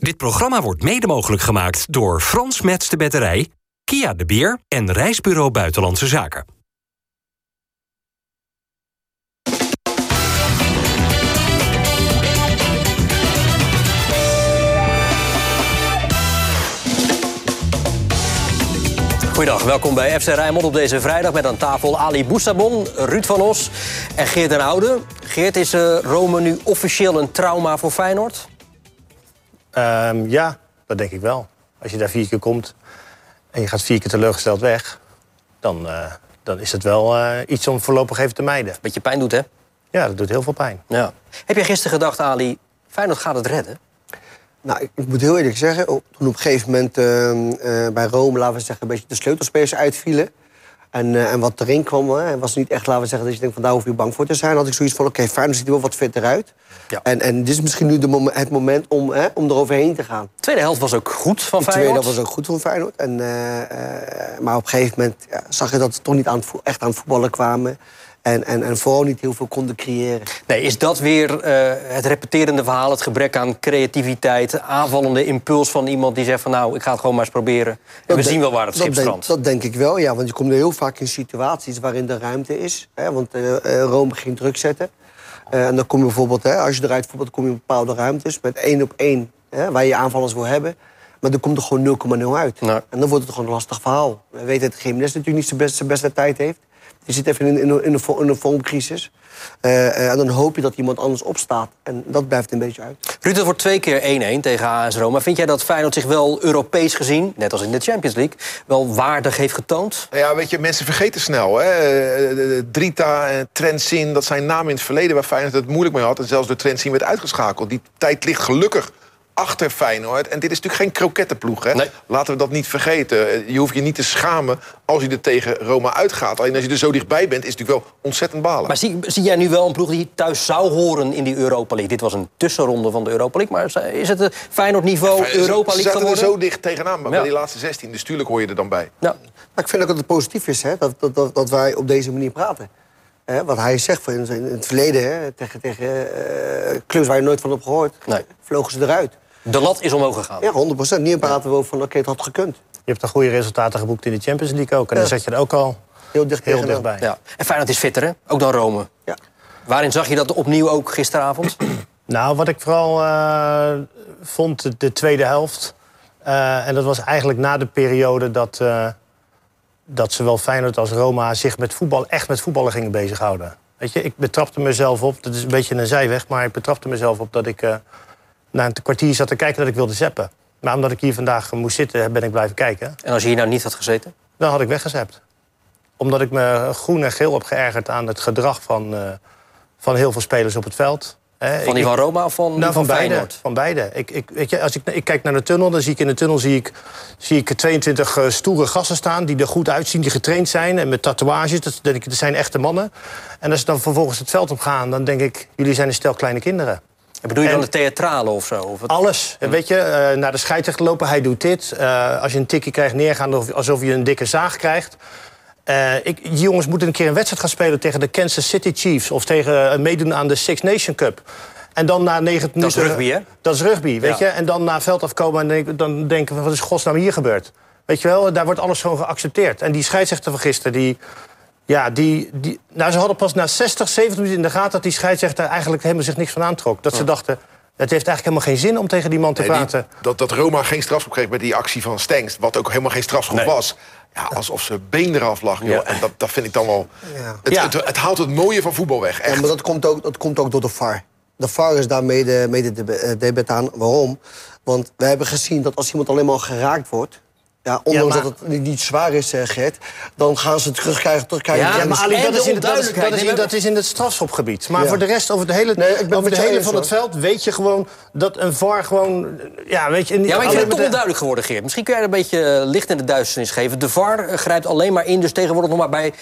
Dit programma wordt mede mogelijk gemaakt door Frans Mets de Batterij, Kia de Beer en Reisbureau Buitenlandse Zaken. Goedendag, welkom bij FC Rijnmond op deze vrijdag met aan tafel Ali Boussabon, Ruud van Os en Geert den Oude. Geert, is uh, Rome nu officieel een trauma voor Feyenoord? Um, ja, dat denk ik wel. Als je daar vier keer komt en je gaat vier keer teleurgesteld weg... dan, uh, dan is het wel uh, iets om voorlopig even te mijden. Beetje pijn doet, hè? Ja, dat doet heel veel pijn. Ja. Heb jij gisteren gedacht, Ali, Feyenoord gaat het redden? Nou, ik, ik, moet heel eerlijk zeggen, toen op een gegeven moment uh, uh, bij Rome, laten we zeggen, een beetje de sleutelspelers uitvielen. En, uh, en wat erin kwam, hè, was niet echt, laten we zeggen, dat je denkt van daar hoef je bang voor te zijn. Had ik zoiets van, oké, okay, Feyenoord ziet er wel wat fitter uit. Ja. En, en dit is misschien nu de het moment om, hè, om eroverheen te gaan. De tweede helft was ook goed van Feyenoord. De tweede helft was ook goed van Feyenoord. En, maar op een gegeven moment ja, zag je dat ze toch niet aan het, echt aan het voetballen kwamen. En, en, en vooral niet heel veel konden creëren. Nee, is dat weer uh, het repeterende verhaal, het gebrek aan creativiteit, aanvallende impuls van iemand die zegt van nou, ik ga het gewoon maar eens proberen. En we zien wel waar het schip strandt. Dat denk ik wel, ja, want je komt er heel vaak in situaties waarin er ruimte is. Hè, want uh, Rome ging druk zetten. Uh, en dan kom je bijvoorbeeld, hè, als je eruit voetbalt, kom je in bepaalde ruimtes met één op één, hè, waar je aanvallers wil hebben. Maar er komt er gewoon 0,0 uit. Nee. En dan wordt het gewoon een lastig verhaal. We weten dat Jiménez natuurlijk niet zijn beste, zijn beste tijd heeft. Je zit even in, in, in, een, in een vormcrisis. Uh, uh, en dan hoop je dat iemand anders opstaat. En dat blijft een beetje uit. Ruud, het wordt twee keer 1-1 tegen AS Roma. Vind jij dat Feyenoord zich wel Europees gezien, net als in de Champions League... wel waardig heeft getoond? Ja, weet je, mensen vergeten snel. Hè? Drita en Trentin, dat zijn namen in het verleden... waar Feyenoord het moeilijk mee had. En zelfs door Trentin werd uitgeschakeld. Die tijd ligt gelukkig achter Feyenoord. En dit is natuurlijk geen krokettenploeg. Hè? Nee. Laten we dat niet vergeten. Je hoeft je niet te schamen als je er tegen Roma uitgaat. Alleen als je er zo dichtbij bent, is het natuurlijk wel ontzettend balen. Maar zie, zie jij nu wel een ploeg die thuis zou horen in die Europa League? Dit was een tussenronde van de Europa League. Maar is het het Feyenoord-niveau ja, Europa League geworden? Ze zaten er zo dicht tegenaan ja. bij die laatste 16. Dus tuurlijk hoor je er dan bij. Ja. Maar ik vind ook dat het positief is hè, dat, dat, dat, dat wij op deze manier praten. Hè, wat hij zegt in, in het verleden, hè, tegen, tegen uh, clubs waar je nooit van hebt gehoord, nee. vlogen ze eruit. De lat is omhoog gegaan. Ja, 100% Nu praten we over van, oké, okay, het had gekund. Je hebt dan goede resultaten geboekt in de Champions League ook. En ja. dan zet je er ook al heel, dicht heel dichtbij. Ja. En Feyenoord is fitter, hè? Ook dan Rome. Ja. Waarin zag je dat opnieuw ook gisteravond? nou, wat ik vooral uh, vond, de, de, tweede helft... Uh, en dat was eigenlijk na de periode dat, uh, dat zowel Feyenoord als Roma... zich met voetbal, echt met voetballen gingen bezighouden. Weet je, ik betrapte mezelf op, dat is een beetje een zijweg... maar ik betrapte mezelf op dat ik na een kwartier zat te kijken dat ik wilde zeppen. Maar omdat ik hier vandaag moest zitten, ben ik blijven kijken. En als je hier nou niet had gezeten? Dan had ik weggezept. Omdat ik me groen en geel heb geërgerd aan het gedrag van, uh, van heel veel spelers op het veld. Van die van Roma of van, nou, van, van beide? Feyenoord? Van beide. Ik, ik, weet je, als ik, ik kijk naar de tunnel, dan zie ik in de tunnel zie ik, zie ik 22 uh, stoere gasten staan... die er goed uitzien, die getraind zijn en met tatoeages. Dat, ik, dat zijn echte mannen. En als ze dan vervolgens het veld op gaan, dan denk ik... jullie zijn een stel kleine kinderen. Bedoel je en dan de theatrale of zo? Of het... Alles. Hm. Weet je, uh, naar de scheidsrechter lopen, hij doet dit. Uh, als je een tikje krijgt, neergaan alsof je een dikke zaag krijgt. Uh, ik, die jongens moeten een keer een wedstrijd gaan spelen tegen de Kansas City Chiefs... of tegen meedoen aan de Six Nation Cup. En dan na 90 minuten... Dat is rugby, hè? Dat is rugby, weet ja. je. En dan naar veld afkomen en denk, dan denken we... wat is godsnaam hier gebeurd? Weet je wel, daar wordt alles gewoon geaccepteerd. En die scheidsrechter van gisteren, die... Ja, die, die, nou, ze hadden pas na 60, 70 minuten in de gaten... dat die scheidsrechter eigenlijk helemaal zich niks van aantrok. Dat ze dachten, het heeft eigenlijk helemaal geen zin om tegen die man te nee, praten. Die, dat, dat Roma geen strafschop kreeg met die actie van Stengs... wat ook helemaal geen strafschop nee. was. Ja, alsof ze been eraf lag. Joh. Ja. En dat, dat vind ik dan wel... Ja. Het, ja. het, het, het, haalt het mooie van voetbal weg, echt. Ja, maar dat komt ook, dat komt ook door de VAR. De VAR is daar mede, mede de, debet aan. Waarom? Want we hebben gezien dat als iemand alleen maar geraakt wordt... Ja, ondanks ja, maar... dat het niet zwaar is, uh, Gert, dan gaan ze terugkrijgen. terugkrijgen ja, maar Ali, dat, is in, dat, is, dat, is in, dat is in het strafschopgebied. Maar ja. voor de rest, over de hele, nee, over de hele van het veld, weet je gewoon dat een VAR gewoon. Ja, weet je, niet ja maar ik vind het toch onduidelijk geworden, Geert. Misschien kun jij er een beetje licht in de duisternis geven. De VAR grijpt alleen maar in, dus tegenwoordig nog maar bij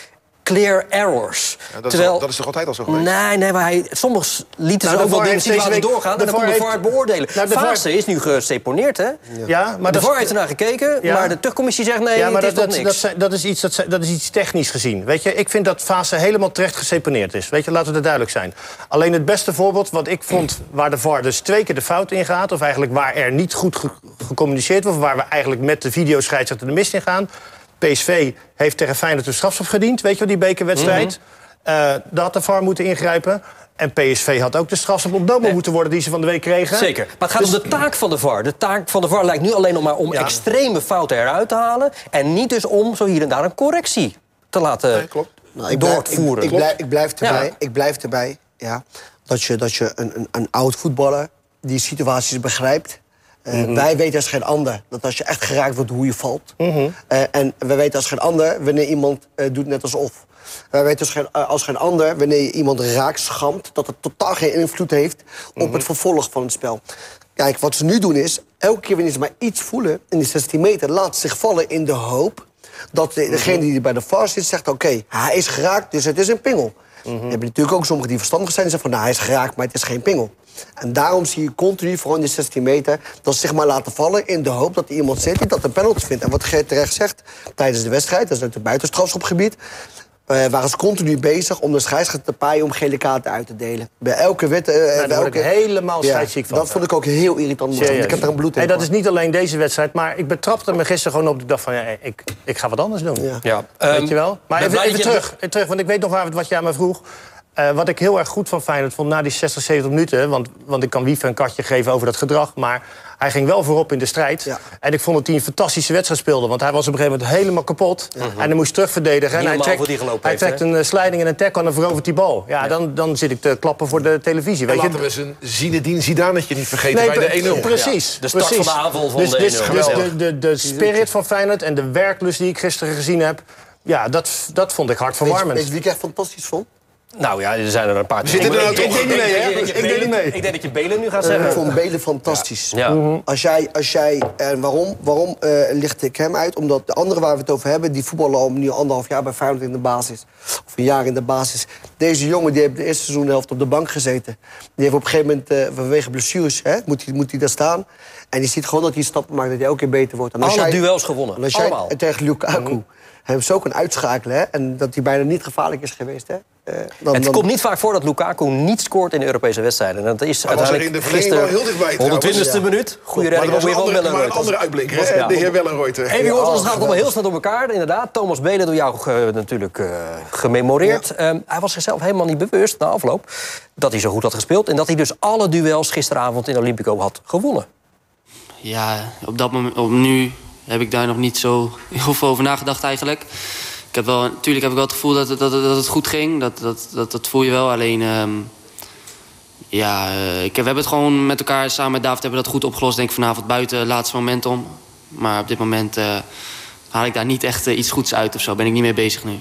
clear errors. Ja, dat, Terwijl, is, al- dat is toch altijd al zo geweest? Nee, nee, maar hij, soms lieten Nou, ze ook wel dingen zien laten doorgaan... en dan kon de VAR beoordelen. Nou, de VAR- Fase is nu geseponeerd, hè? Ja, maar de dat VAR heeft ernaar gekeken, Ja. maar de terugcommissie zegt nee, Ja, maar het dat, is dat, toch dat, niks. zijn- dat, is iets, dat, dat is iets technisch gezien. Weet je, ik vind dat fase helemaal terecht geseponeerd is. Weet je, laten we er duidelijk zijn. Alleen het beste voorbeeld wat ik vond waar de VAR dus twee keer de fout in gaat... of eigenlijk waar er niet goed ge- gecommuniceerd wordt... of waar we eigenlijk met de videoscheidsrechter de mist in gaan... PSV heeft tegen Feyenoord een strafschop gediend, weet je wel, die bekerwedstrijd. Mhm. Eh daar had de VAR moeten ingrijpen. En PSV had ook de strafschop ontnomen moeten worden die ze van de week kregen. Zeker. Maar het gaat om de taak van de VAR. De taak van de VAR lijkt nu alleen nog maar om Ja. extreme fouten eruit te halen... en niet dus om zo hier en daar een correctie te laten Nee, klopt. Nou, ik doorvoeren. Ik, ik, blijf, ik blijf erbij, Ja. ik blijf erbij ja, dat je, dat je een, een, een oud voetballer die situaties begrijpt. Eh, Mhm. Wij weten als geen ander dat als je echt geraakt wordt hoe je valt. Mhm. Eh, en we weten als geen ander wanneer iemand eh, doet net alsof. Wij weten als geen, als geen ander wanneer je iemand raakt, schamt... dat het totaal geen invloed heeft op Mhm. het vervolg van het spel. Kijk, wat ze nu doen is, elke keer wanneer ze maar iets voelen... in die 16 meter, laat ze zich vallen in de hoop... dat de- degene die bij de VAR zit zegt... oké, hij is geraakt, dus het is een pingel. Je hebt natuurlijk ook sommigen die verstandig zijn... en zeggen van, nou, hij is geraakt, maar het is geen pingel. En daarom zie je continu, vooral in die 16 meter... dat ze zich maar laten vallen in de hoop dat er iemand zit... die dat een penalty vindt. En wat Geert terecht zegt, tijdens de wedstrijd... dat is natuurlijk buitenstrafschopgebied... eh, waren ze continu bezig om de scheidsrechter te paaien... om gele kaarten uit te delen. Bij elke wet... eh, bij daar word ik elke- helemaal scheidsziek van. Dat vond ik ook heel irritant. want Serieus. Ik heb er een bloed in. Hey, dat is niet alleen deze wedstrijd, maar ik betrapte me gisteren gewoon op. Ik dacht van, ja, ik, ik ga wat anders doen. Ja. Ja. Weet je wel? Maar even, even je- terug, even terug, want ik weet nog waar, wat jij aan me vroeg. Eh, wat ik heel erg goed van Feyenoord vond na die 60, 70 minuten... want, want ik kan Wiever een katje geven over dat gedrag... maar hij ging wel voorop in de strijd. Ja. En ik vond dat hij een fantastische wedstrijd speelde... want hij was op een gegeven moment helemaal kapot. En hij moest terugverdedigen. En hij trekt, hij heeft, een eh, sliding en een tackle en dan verovert die bal. Ja, Dan, dan zit ik te klappen voor de televisie. En Weet je? laten we zijn Zinedine Zidanetje niet vergeten Nee, bij de 1-0. Precies. De start precies. van de aanval van dus, de dus, 1-0. Dus Geweldig. de, de, de spirit van Feyenoord en de werklust die ik gisteren gezien heb... ja, dat, dat vond ik Weet je, hartverwarmend. weet je wie ik echt fantastisch vond? Nou ja, er zijn er een paar. Zitten er nou Ik- toch ik- niet ik- mee, ik- hè? ik- ik- Ik deed niet mee. Ik denk dat je Belen nu gaat Ik zeggen. vond Belen fantastisch. Ja. Als jij, als jij, en waarom, waarom eh, licht ik hem uit? Omdat de anderen waar we het over hebben... die voetballen al nu anderhalf jaar bij Feyenoord in de basis. Of een jaar in de basis. Deze jongen die heeft de eerste seizoenhelft op de bank gezeten. Die heeft op een gegeven moment, eh, vanwege blessures... Hè, moet, hij, moet hij daar staan. En die ziet gewoon dat hij stappen maakt, dat hij elke keer beter wordt. En als Alle jij- duels gewonnen. en als jij Allemaal. tegen Lukaku hem zo kan uitschakelen... Hè, en dat hij bijna niet gevaarlijk is geweest... Hè, eh, dan, Het dan- komt niet vaak voor dat Lukaku niet scoort in de Europese wedstrijden. En dat is was er uiteindelijk in de verlenging wel heel dichtbij, trouwens. 120ste minuut. Goede redding er was van weer maar een andere hè? Ja. de heer Wellenreuter. Even jongens, Ja, het gaat allemaal heel snel door elkaar. Inderdaad, Thomas Belen door jou eh, natuurlijk eh, gememoreerd. Ehm, hij was zichzelf helemaal niet bewust na afloop dat hij zo goed had gespeeld. En dat hij dus alle duels gisteravond in Olympico had gewonnen. Ja, op dat moment, op nu heb ik daar nog niet zo heel veel over nagedacht eigenlijk. Ik heb wel, natuurlijk heb ik wel het gevoel dat, het- dat, dat het goed ging. Dat, dat, dat, dat voel je wel. Alleen, ehm, ja, eh, ik, we hebben het gewoon met elkaar, samen met David, hebben we dat goed opgelost. Denk ik vanavond buiten, laatste momentum. Maar op dit moment eh, haal ik daar niet echt eh, iets goeds uit of zo. Ben ik niet mee bezig nu.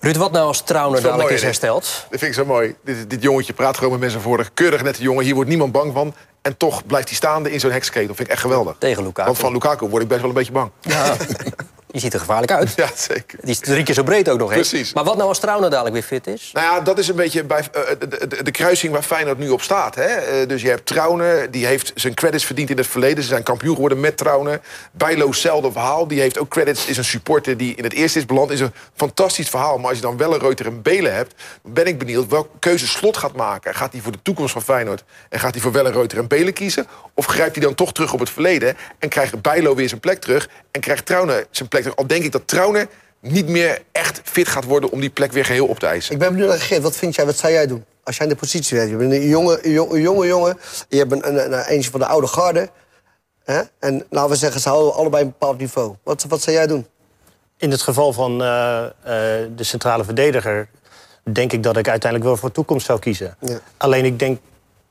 Ruud, wat nou als Trauner dadelijk is mooi, hersteld? Dat vind ik zo mooi. Dit, dit jongetje praat gewoon met mensen voor de keurig nette jongen. Hier wordt niemand bang van. En toch blijft hij staande in zo'n heksketen. Dat vind ik echt geweldig. Tegen Lukaku. Want van Lukaku word ik best wel een beetje bang. Ja, die ziet er gevaarlijk uit. Ja, zeker. Die is drie keer zo breed ook nog eens. Precies. Maar wat nou als Trauner dadelijk weer fit is? Nou ja, dat is een beetje bij, eh, de, de, de kruising waar Feyenoord nu op staat. Hè? Eh, dus je hebt Trauner, die heeft zijn credits verdiend in het verleden. Ze zijn kampioen geworden met Trauner. Bijlo, hetzelfde verhaal. Die heeft ook credits, is een supporter die in het eerste is beland. Is een fantastisch verhaal. Maar als je dan wel een Reuter en Belen hebt... ben ik benieuwd welke keuze Slot gaat maken. Gaat hij voor de toekomst van Feyenoord... en gaat hij voor wel een Reuter en Belen kiezen? Of grijpt hij dan toch terug op het verleden... en krijgt Bijlo weer zijn plek terug... en krijgt Trauner zijn plek terug? Al denk ik dat Trauner niet meer echt fit gaat worden... om die plek weer geheel op te eisen. Ik ben benieuwd naar Geert. Wat vind jij, wat zou jij doen? Als jij in de positie bent. Je bent een jonge, een jonge, een jonge jongen. Je hebt een, een, een, eentje van de oude garde. Hè? En laten we zeggen, ze houden allebei een bepaald niveau. Wat, wat zou jij doen? In het geval van eh, eh, de centrale verdediger... denk ik dat ik uiteindelijk wel voor de toekomst zou kiezen. Ja. Alleen ik denk...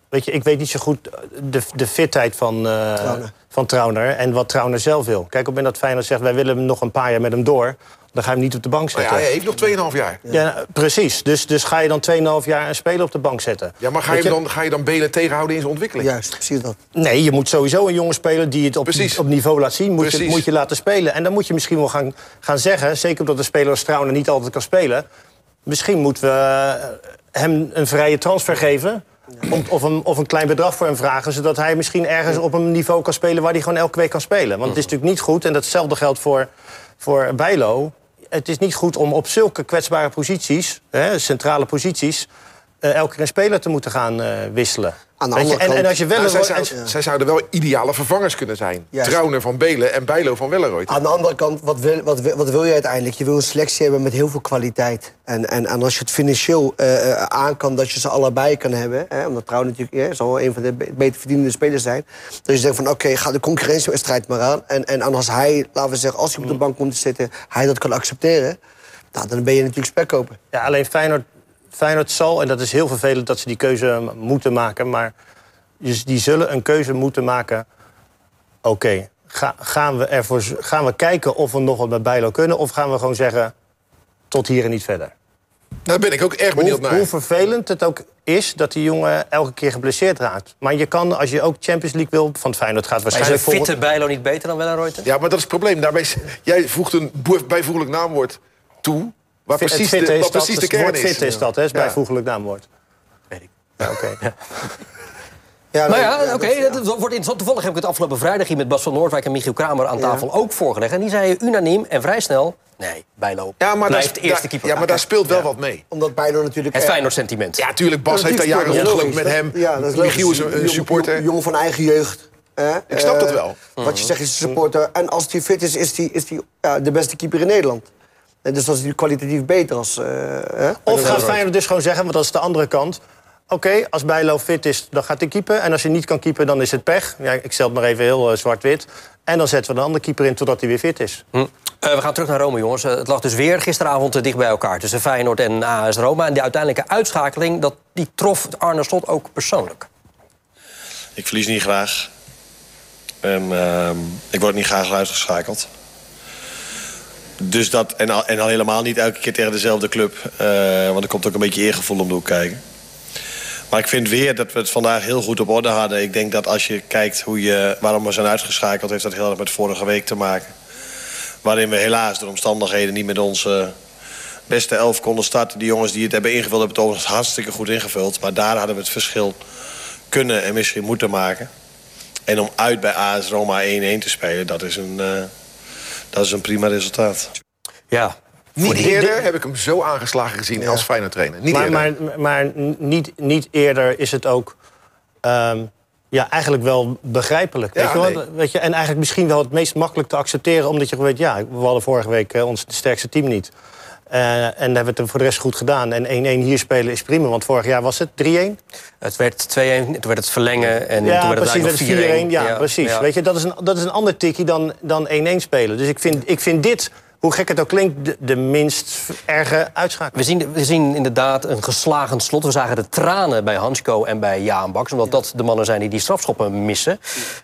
Weet je, ik weet niet zo goed de, de fitheid van, eh Trauner. van Trauner... en wat Trauner zelf wil. Kijk, op het moment dat Feyenoord zegt... wij willen hem nog een paar jaar met hem door... dan ga je hem niet op de bank Maar zetten. ja, hij heeft nog 2,5 jaar. Ja, precies. Dus, dus ga je dan 2,5 jaar een speler op de bank zetten. Ja, maar ga je, dan, ga je dan Belen tegenhouden in zijn ontwikkeling? Juist, precies dat. Nee, je moet sowieso een jongen spelen die het op, op niveau laat zien. Moet je, moet je laten spelen. En dan moet je misschien wel gaan, gaan zeggen... zeker omdat de speler als Trouwen niet altijd kan spelen... misschien moeten we eh, hem een vrije transfer geven. Om- Of een, of een klein bedrag voor hem vragen. Zodat hij misschien ergens op een niveau kan spelen waar hij gewoon elke week kan spelen. Want het is natuurlijk niet goed, en datzelfde geldt voor, voor Bijlo. Het is niet goed om op zulke kwetsbare posities, hè, centrale posities. eh, elke keer een speler te moeten gaan eh, wisselen. Aan de Weet je, andere en, kant- en als je wel Nou, zij, zouden wel ideale vervangers kunnen zijn. Juist. Trauner van Belen en Bijlo van Welleroyd. Aan de andere kant, wat wil, wat, wat wil je uiteindelijk? Je wil een selectie hebben met heel veel kwaliteit. En, en, en als je het financieel eh, eh, aan kan dat je ze allebei kan hebben... Hè, omdat Trouw natuurlijk hè, zal wel een van de be- beter verdienende spelers zijn... dat je denkt van oké, ga de concurrentiewedstrijd maar aan. En, en als hij, laten we zeggen, als hij op de bank komt te zitten... hij dat kan accepteren, nou, dan ben je natuurlijk spekkoper. Ja, alleen Feyenoord, Feyenoord zal, en dat is heel vervelend dat ze die keuze moeten maken... maar dus die zullen een keuze moeten maken. Oké, ga, gaan, we ervoor gaan we kijken of we nog wat met Bijlo kunnen... of gaan we gewoon zeggen, tot hier en niet verder? Daar ben ik ook erg benieuwd Hoe, naar. hoe vervelend het ook is dat die jongen elke keer geblesseerd raakt. Maar je kan, als je ook Champions League wil... van Feyenoord gaat Maar is waarschijnlijk... een fitte Bijlo niet beter dan Wellenreuter? Ja, maar dat is het probleem. Daarbij, jij voegt een bijvoeglijk naamwoord toe... waar Fit- precies, de, is wat dat, precies de het kern woord is. fit is dat, hè, is bijvoeglijk naamwoord. Weet ik. Ja, oké. Ja, Nou ja, ja, oké, dat- ja. dat wordt interessant. Toevallig heb ik het afgelopen vrijdag hier met Bas van Noordwijk en Michiel Kramer aan tafel ook voorgelegd. En die zeiden unaniem en vrij snel: nee, Bijlo Ja, maar, blijft daar, eerste keer. ja, maar daar speelt wel wat mee. Omdat Bijlo natuurlijk... Het eh, Feyenoord sentiment. Ja, tuurlijk. Bas Ja, heeft daar jaren rondgelopen met hem. Ja, dat is Michiel is een, supporter. jong- Jongen van eigen jeugd. hè? Ik snap Eh, dat wel. Wat je zegt is een supporter. En als hij fit is, is hij is die, ja, de beste keeper in Nederland. Dus dat is natuurlijk kwalitatief beter als... eh, hè? Of gaat Feyenoord dus gewoon zeggen, want dat is de andere kant... Oké, als Bijlo fit is, dan gaat hij keeper. En als hij niet kan keeper, dan is het pech. Ja, ik stel het maar even heel eh, zwart-wit. En dan zetten we een andere keeper in totdat hij weer fit is. Hm. Eh, we gaan terug naar Rome, jongens. Het lag dus weer gisteravond dicht bij elkaar tussen Feyenoord en AS Roma. En die uiteindelijke uitschakeling, dat, die trof Arne Slot ook persoonlijk. Ik verlies niet graag. En ehm, ik word niet graag uitgeschakeld. Dus dat, en al, en al helemaal niet elke keer tegen dezelfde club. eh, want er komt ook een beetje eergevoel om de hoek kijken. Maar ik vind weer dat we het vandaag heel goed op orde hadden. Ik denk dat als je kijkt hoe je, waarom we zijn uitgeschakeld... heeft dat heel erg met vorige week te maken. Waarin we helaas door omstandigheden niet met onze beste elf konden starten. Die jongens die het hebben ingevuld hebben het overigens hartstikke goed ingevuld. Maar daar hadden we het verschil kunnen en misschien moeten maken. En om uit bij AS Roma 1-1 te spelen, dat is een, eh, dat is een prima resultaat. Ja, Niet eerder heb ik hem zo aangeslagen gezien als Feyenoord trainer. Niet Maar, eerder. maar, maar niet, niet eerder is het ook... ehm, ja, eigenlijk wel begrijpelijk. Ja, weet je wel? nee. Weet je? En eigenlijk misschien wel het meest makkelijk te accepteren... omdat je gewoon weet, ja, we hadden vorige week eh, ons sterkste team niet. Eh, en hebben we het voor de rest goed gedaan. En 1-1 hier spelen is prima, want vorig jaar was het 3-1. het werd 2-1, toen werd het verlengen en Ja, toen werd het eigenlijk dat is nog 4-1. Ja, precies. ja. Weet je, dat is een, dat is een ander tikkie dan, dan 1-1 spelen. Dus ik vind, ik vind dit, hoe gek het ook klinkt, de, de minst erge uitschakeling. We zien, we zien inderdaad een geslagen slot. We zagen de tranen bij Hansko en bij Jaan Baks... omdat dat de mannen zijn die die strafschoppen missen.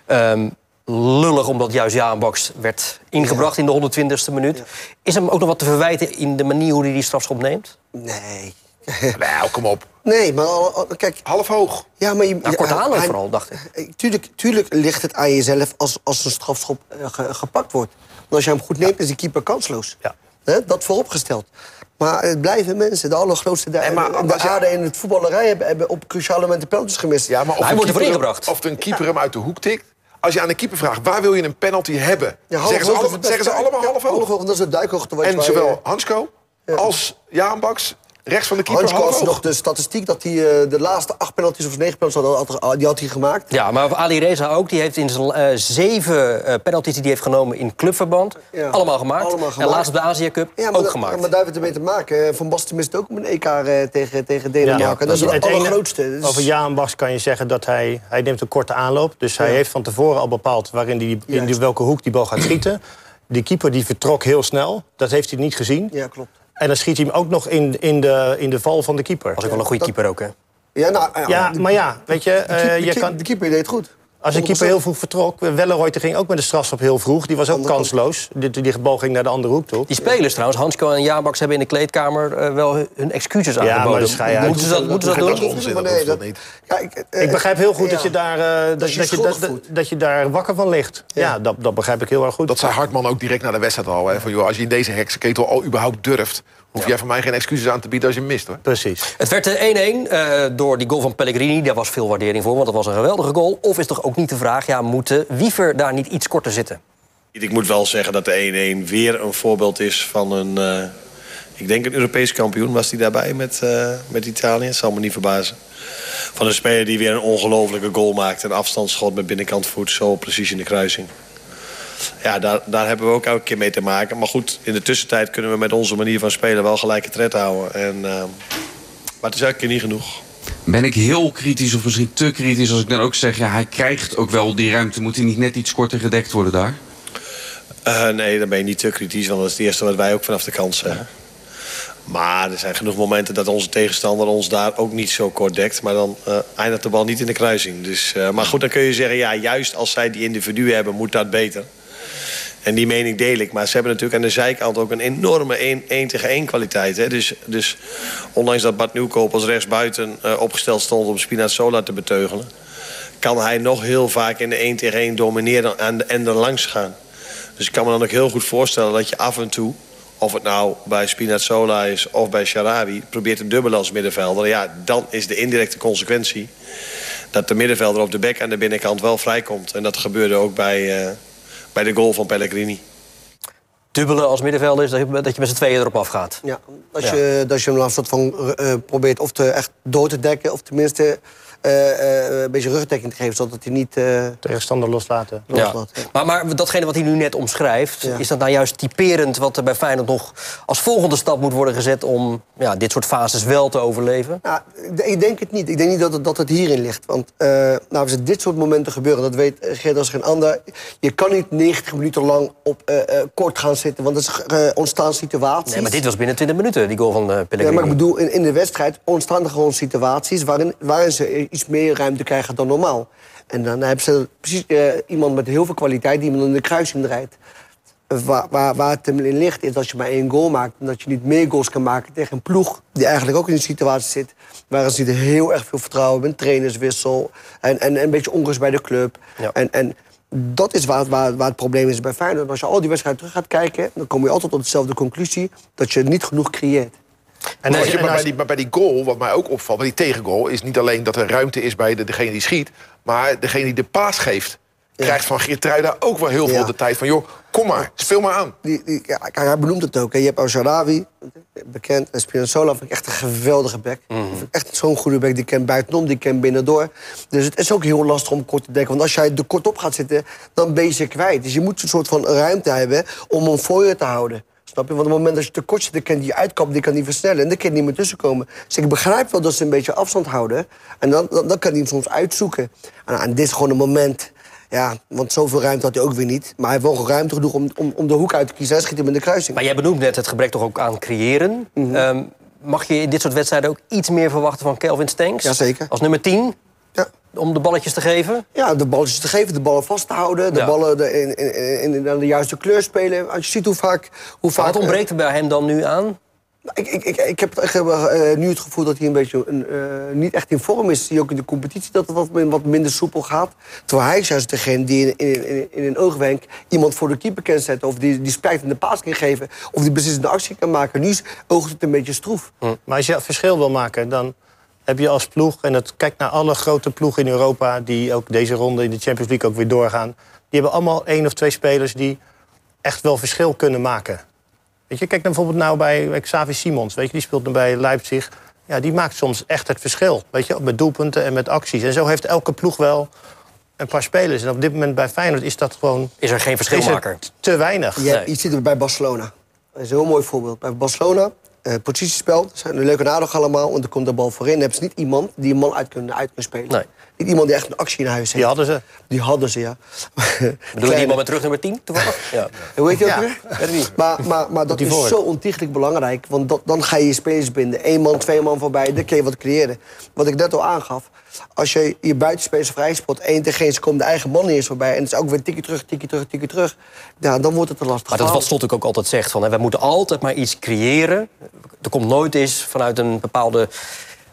Ehm, lullig omdat juist Jaan Baks werd ingebracht in de 120ste minuut. Is hem ook nog wat te verwijten in de manier hoe hij die strafschop neemt? Nee. Nou, kom op. Nee, maar al- al- kijk... Half hoog. Ja, maar je, Nou, hij- vooral, dacht ik. Eh, Tuurlijk, tuurlijk ligt het aan jezelf als, als een strafschop eh, ge- gepakt wordt. Want als je hem goed neemt, is de keeper kansloos. Ja. Hè, dat vooropgesteld. Maar het blijven mensen, de allergrootste de, En maar de je- aarde in het voetballerij hebben, hebben op cruciale momenten penalties gemist. Ja, maar of Hij wordt ervoor ingebracht. Of een keeper hem uit de hoek tikt. Als je aan de keeper vraagt, waar wil je een penalty hebben? Ja, zeggen ze, hoog alle- is het best. zeggen ze allemaal half hoog. Dat is de duikhoogte. En zowel eh, Hansko als Jaan Baks, rechts van de keeper, hoog. nog de statistiek dat hij eh, de laatste acht penalties of negen penalties had, had- die had hij gemaakt. Ja, maar Ali Reza ook. Die heeft in zijn eh, zeven eh, penalties die hij heeft genomen in clubverband... Ja. allemaal, gemaakt. Allemaal En gemaakt. laatst op de Azië Cup Ja, maar ook gemaakt. Maar daar heeft het mee te maken. Van Basten mist ook op een EK eh, tegen, tegen Denemarken. dat is het ene- allergrootste. Dus- Over Jaan Bas kan je zeggen dat hij... Hij neemt een korte aanloop. Dus hij Ja. heeft van tevoren al bepaald waarin die, in die, welke hoek die bal gaat schieten. Die keeper die vertrok heel snel. Dat heeft hij niet gezien. Ja, klopt. En dan schiet hij hem ook nog in, in, de, in de val van de keeper. was ook wel een goede keeper ook, hè? Ja, nou, ja, Ja, de- maar ja, weet je, de, eh, de je kan, de keeper deed het goed. Als een keeper heel vroeg vertrok... Welleroyter ging ook met de strafschop heel vroeg. Die was ook kansloos. Die, die bal ging naar de andere hoek toe. Die spelers trouwens, Hansko en Jabaks hebben in de kleedkamer eh, wel hun excuses maar aangeboden. schei uit. moeten ze dat, moeten ze dat Dat doen? is onzin, Maar dat nee, dat- niet. Ja, ik, eh, Ik begrijp heel goed ja. dat, je daar, eh, dat, je dat, je, schuldig dat, voelt. dat je daar wakker van ligt. Ja, dat, dat begrijp ik heel erg goed. Dat zei Hartman ook direct na de wedstrijd al. Hè, van, joh, als je in deze heksenketel al überhaupt durft... Hoef jij van mij geen excuses aan te bieden als je hem mist, hoor. Precies. Het werd eh, 1-1 eh, door die goal van Pellegrini. Daar was veel waardering voor, want dat was een geweldige goal. Of is toch ook niet de vraag, ja, moet de Wiever daar niet iets korter zitten? Ik moet wel zeggen dat de 1-1 weer een voorbeeld is van een... eh, ik denk een Europees kampioen was die daarbij met, eh, met Italië. Het zal me niet verbazen. Van een speler die weer een ongelofelijke goal maakt. Een afstandsschot met binnenkant voet. Zo precies in de kruising. Ja, daar, daar hebben we ook elke keer mee te maken. Maar goed, in de tussentijd kunnen we met onze manier van spelen... wel gelijke tred houden. En, eh, maar het is elke keer niet genoeg. Ben ik heel kritisch of misschien te kritisch als ik dan ook zeg... ja, hij krijgt ook wel die ruimte. Moet hij niet net iets korter gedekt worden daar? Eh, nee, dan ben je niet te kritisch, want dat is het eerste wat wij ook vanaf de kant zeggen. Maar er zijn genoeg momenten dat onze tegenstander ons daar ook niet zo kort dekt. Maar dan eh, eindigt de bal niet in de kruising. Dus, maar goed, dan kun je zeggen, ja, juist als zij die individuen hebben, moet dat beter. En die mening deel ik. Maar ze hebben natuurlijk aan de zijkant ook een enorme 1 tegen 1 kwaliteit. Hè? Dus, dus ondanks dat Bart Nieuwkoop als rechtsbuiten eh, opgesteld stond om Spinazzola te beteugelen... kan hij nog heel vaak in de 1 tegen 1 domineren en, en er langs gaan. Dus ik kan me dan ook heel goed voorstellen dat je af en toe... of het nou bij Spinazzola is of bij Sharawi... probeert te dubbelen als middenvelder. Ja, dan is de indirecte consequentie... dat de middenvelder op de bek aan de binnenkant wel vrijkomt. En dat gebeurde ook bij, eh, bij de goal van Pellegrini. Dubbelen als middenvelder is dat je, dat je met z'n tweeën erop afgaat. Ja, als, Ja. Je, als je hem dan een soort van eh, probeert of te, echt door te dekken... of tenminste een beetje rugdekking te geven... zodat hij niet eh, Tegenstander loslaten. loslaat. Ja. Maar, maar datgene wat hij nu net omschrijft, Ja. is dat nou juist typerend wat er bij Feyenoord nog als volgende stap moet worden gezet om ja, dit soort fases wel te overleven? Nou, ik- denk het niet. Ik denk niet dat het, dat het hierin ligt. Want eh, nou, als er dit soort momenten gebeuren, dat weet eh, Geert als geen ander. Je kan niet 90 minuten lang op eh, eh, kort gaan zitten, want er is, eh, ontstaan situaties. Nee, maar dit was binnen 20 minuten, die goal van eh Ja, Pellegrini. maar ik bedoel, in, in de wedstrijd ontstaan er gewoon situaties waarin, waarin ze iets meer ruimte krijgen dan normaal. En dan hebben ze precies eh, iemand met heel veel kwaliteit die iemand in de kruising draait. Waar, waar, waar het hem in ligt is dat je maar één goal maakt... en dat je niet meer goals kan maken tegen een ploeg... die eigenlijk ook in een situatie zit... waar ze niet heel erg veel vertrouwen hebben. Een trainerswissel en, en, en een beetje onrust bij de club. Ja. En, en dat is waar, waar, waar het probleem is bij Feyenoord. Als je al die wedstrijden terug gaat kijken... dan kom je altijd tot dezelfde conclusie... dat je niet genoeg creëert. En Maar, als je, maar, bij die, maar bij die goal, wat mij ook opvalt, bij die tegengoal... is niet alleen dat er ruimte is bij de, degene die schiet... maar degene die de paas geeft, krijgt van Geertruida ook wel heel veel de tijd van... joh, kom maar, speel maar aan. Die, die, ja, hij benoemt het ook. Hè. Je hebt Al-Sharawi, bekend. En Spinazzola vind ik echt een geweldige bek. Mhm. Ik Echt zo'n goede bek. Die kent buitenom, die kent binnendoor. Dus het is ook heel lastig om kort te dekken. Want als jij er kort op gaat zitten, dan ben je ze kwijt. Dus je moet een soort van ruimte hebben om hem voor je te houden. Snap je? Want op het moment dat je te kort zit, dan kan die uitkap, die kan niet versnellen. En dan kan je niet meer tussenkomen. Dus ik begrijp wel dat ze een beetje afstand houden. En dan, dan, dan kan hij hem soms uitzoeken. En, en dit is gewoon een moment... Ja, want zoveel ruimte had hij ook weer niet. Maar hij heeft wel ruimte genoeg om, om, om de hoek uit te kiezen. Hij schiet hem in de kruising. Maar jij benoemt net het gebrek toch ook aan creëren. Mhm. Ehm, mag je in dit soort wedstrijden ook iets meer verwachten van Kelvin Stenks? Jazeker. Als nummer 10, Ja. om de balletjes te geven? Ja, de balletjes te geven, de ballen vast te houden. De Ja. ballen de- in, in, in, in de juiste kleur spelen. Als je ziet hoe vaak... Hoe vaak wat ontbreekt er bij hem dan nu aan? Ik, ik, ik, ik heb, ik heb eh, nu het gevoel dat hij een beetje een, eh, niet echt in vorm is. Zie je ook in de competitie dat het wat, wat minder soepel gaat. Terwijl hij is juist degene die in, in, in, in een oogwenk iemand voor de keeper kan zetten. Of die, die spijtende paas kan geven. Of die beslissende actie kan maken. Nu is- oogt het een beetje stroef. Maar als je verschil wil maken, dan heb je als ploeg... en dat, kijk naar alle grote ploegen in Europa... die ook deze ronde in de Champions League ook weer doorgaan... die hebben allemaal één of twee spelers die echt wel verschil kunnen maken. Weet je, kijk dan bijvoorbeeld nou bij, bij Xavi Simons. Weet je, die speelt nu bij Leipzig. Ja, die maakt soms echt het verschil. Weet je, met doelpunten en met acties. En zo heeft elke ploeg wel een paar spelers. En op dit moment bij Feyenoord is dat gewoon... Is er geen verschilmaker? te weinig. Je, Nee. je ziet het bij Barcelona. Dat is een heel mooi voorbeeld. Bij Barcelona, eh, positiespel, dat zijn leuk en aardig allemaal... want er komt de bal voorin. Dan hebben ze niet iemand die een man uit kunnen, uit spelen. Nee. Niet iemand die echt een actie in huis heeft. Die hadden ze. Die hadden ze, ja. Bedoel je die iemand met terug nummer 10 toevallig? Ja. Hoe heet je ook Ja, weer? weet ik niet. Maar, maar, maar dat is voor. zo ontiegelijk belangrijk. Want dat, dan ga je je spelers binden. Eén man, twee man voorbij, dan kun je wat creëren. Wat ik net al aangaf. Als je je buitenspelers vrij spot, één tegen één, ze komen de eigen man niet eens voorbij. En het is ook weer tikje terug, tikje terug, tikje terug. Ja, dan wordt het te lastig. Maar dat is wat. Slot ook altijd zegt. Van, hè, we moeten altijd maar iets creëren. Er komt nooit eens vanuit een bepaalde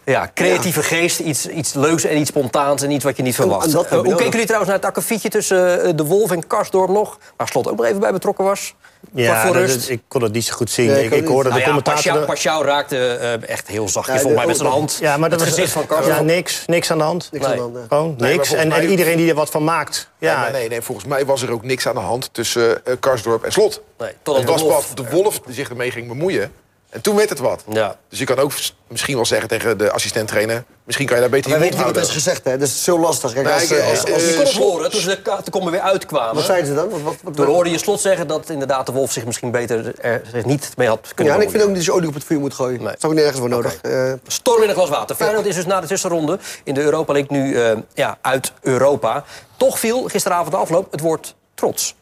ja, creatieve geest iets, iets leuks en iets spontaans en iets wat je niet verwacht. en Eh, hoe keken jullie trouwens naar het akkefietje tussen eh, De Wolf en Karsdorp nog? Waar Slot ook nog even bij betrokken was. Ja, voor dat- ik kon het niet zo goed zien. Nee, ik ik, ook ik hoorde Nou de ja, commentator... Raakte eh, echt heel zachtjes, Ja, volgens mij de- met zijn hand. Ja, maar dat het was gezicht van Ja, Karsten. niks, niks aan de hand. Niks Nee. aan de hand, nee. Gewoon niks. en, mij- en iedereen die er wat van maakt. Ja. Ja, nee, nee, volgens mij was er ook niks aan de hand tussen eh, Karsdorp en Slot. Nee, totdat het was de Wolf- pas de Wolf die zich ermee ging bemoeien. En toen werd het wat. Ja. Dus je kan ook misschien wel zeggen tegen de assistent-trainer... misschien kan je daar beter je weten mond niet wat er is gezegd, hè? Dat is zo lastig. Kijk, Nee, als, ik- eh, als, als- Je kon het horen toen ze de kaartenkommen weer uitkwamen. wat zeiden ze dan? Wat, wat, wat, Toen hoorde je slot zeggen dat inderdaad de Wolf zich misschien beter er zich niet mee had ja, kunnen en ik vind ook niet dat je olie op het vuur moet gooien. Nee. Dat is ook nergens voor nodig. Eh, Storm in een glas water. Feyenoord is dus na de tussenronde in de Europa League nu eh, ja, uit Europa. Toch viel gisteravond de afloop het woord trots.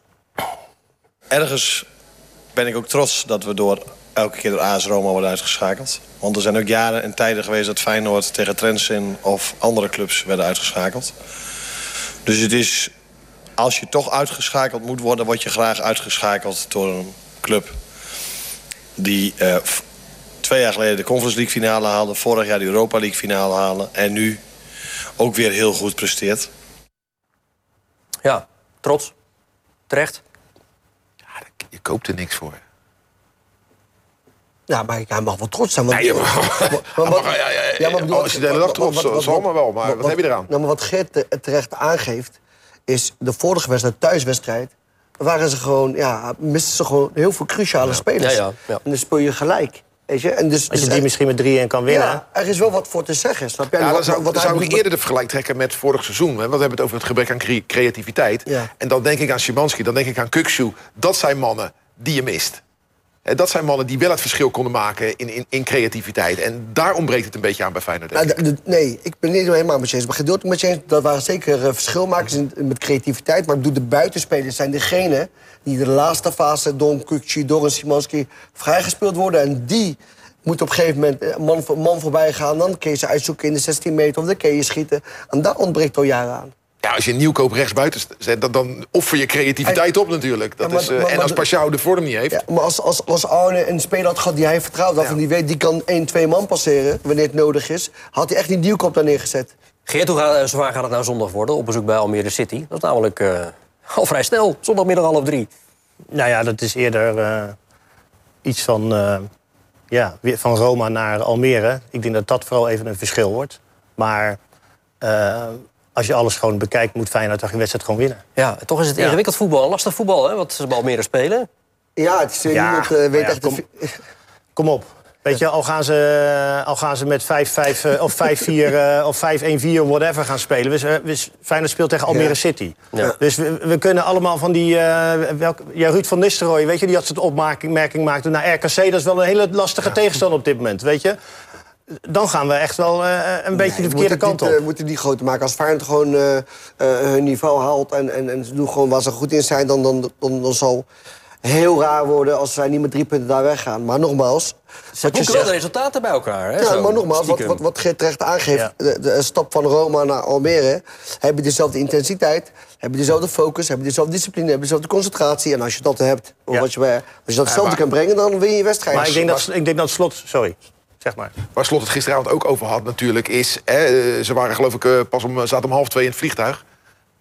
Ergens ben ik ook trots dat we door elke keer door AS Roma worden uitgeschakeld. Want er zijn ook jaren en tijden geweest dat Feyenoord tegen Trentin of andere clubs werden uitgeschakeld. Dus het is, als je toch uitgeschakeld moet worden, word je graag uitgeschakeld door een club die eh, twee jaar geleden de Conference League finale haalde, vorig jaar de Europa League finale haalde en nu ook weer heel goed presteert. Ja, trots. Terecht. Ja, je koopt er niks voor. Ja, maar hij mag wel trots zijn. Want, Nee, maar- maar wat- Ja, ja, ja, ja. maar bedoel, Als je de hele dag wat- trots, wat- wat- zal maar wel, maar wat heb je eraan? Nou, maar wat Geert te- terecht aangeeft, is de vorige wedstrijd, thuiswedstrijd... waren ze gewoon, ja, misten ze gewoon heel veel cruciale spelers. Ja, ja, ja. En dan speel je gelijk. Weet je? En dus, Als je dus- die misschien met 3-1 kan winnen. ja, er is wel wat voor te zeggen, snap je? Ja, dan wat- zou, wat dan zou ik eerder de vergelijk trekken met vorig seizoen. Hè? Want we hebben het over het gebrek aan cre- creativiteit. Ja. En dan denk ik aan Szymanski, dan denk ik aan Kukshu. Dat zijn mannen die je mist. Hè, Dat zijn mannen die wel het verschil konden maken in, in, in creativiteit. En daar ontbreekt het een beetje aan bij Feyenoord. Nou, de- de- nee, ik ben niet helemaal met je eens. Maar gedeeltelijk met je eens. Dat waren zeker eh, verschilmakers in, met creativiteit. Maar ik bedoel, de buitenspelers zijn degene die de laatste fase... een Kukci, door een Simanski vrijgespeeld worden. En die moeten op een gegeven moment eh, man voor man voorbij gaan. Dan kun je ze uitzoeken in de 16 meter of dan kun je schieten. En daar ontbreekt al jaren aan. Ja, als je een nieuwkoop rechtsbuiten zet, dan, dan offer je creativiteit op natuurlijk. Dat Ja, maar- is, eh, maar- en als Pashao de vorm niet heeft... Ja, maar als, als, als Arne een speler had gehad die hij vertrouwt... waarvan die weet, die kan 1, 2 man passeren wanneer het nodig is... had hij echt die nieuwkoop daar neergezet. Geert, hoe gaat, zo waar gaat het nou zondag worden op bezoek bij Almere City? Dat is namelijk eh, al vrij snel, zondagmiddag half drie. Nou ja, dat is eerder eh, iets van, eh, ja, weer van Roma naar Almere. Ik denk dat dat vooral even een verschil wordt. Maar eh, als je alles gewoon bekijkt, moet Feyenoord toch een wedstrijd gewoon winnen. Ja, toch is het Ja. ingewikkeld voetbal. Lastig voetbal, hè, wat ze bij Almere spelen. Ja, het is, eh, Ja, niemand eh, weet maar ja, echt... de kom- vi- Kom op. Weet je, al gaan ze, al gaan ze met 5-5 eh, of 5-4 eh, of 5-1-4 whatever gaan spelen. We, we, Feyenoord speelt tegen Almere Ja. City. Ja. Dus we, we kunnen allemaal van die... eh welk, ja, Ruud van Nistelrooy, weet je, die had zo'n opmerking maakte naar RKC. Dat is wel een hele lastige tegenstander op dit moment, weet je. Dan gaan we echt wel eh, een beetje de verkeerde kant op. niet, eh, moeten die groter maken. Als Feyenoord gewoon eh, eh, hun niveau haalt en, en, en ze doen gewoon waar ze goed in zijn... dan, dan, dan, dan zal heel raar worden als zij niet met drie punten daar weggaan. Maar nogmaals... Ze boeken wel de resultaten bij elkaar. Hè, ja, zo, maar nogmaals, wat, stiekem. wat, wat Geert terecht aangeeft... Ja. De, de stap van Roma naar Almere... heb je dezelfde intensiteit, heb je dezelfde focus... heb je dezelfde discipline, heb je dezelfde concentratie. En als je dat hebt, of Ja. wat je, bij- als je dat hetzelfde maar- kan brengen... dan win je je wedstrijd. Maar ik denk, dat, ik denk dat slot... Sorry, zeg maar. Waar Slot het gisteravond ook over had natuurlijk is... Hè, eh, ze waren geloof ik eh, pas om, zaten om half twee in het vliegtuig.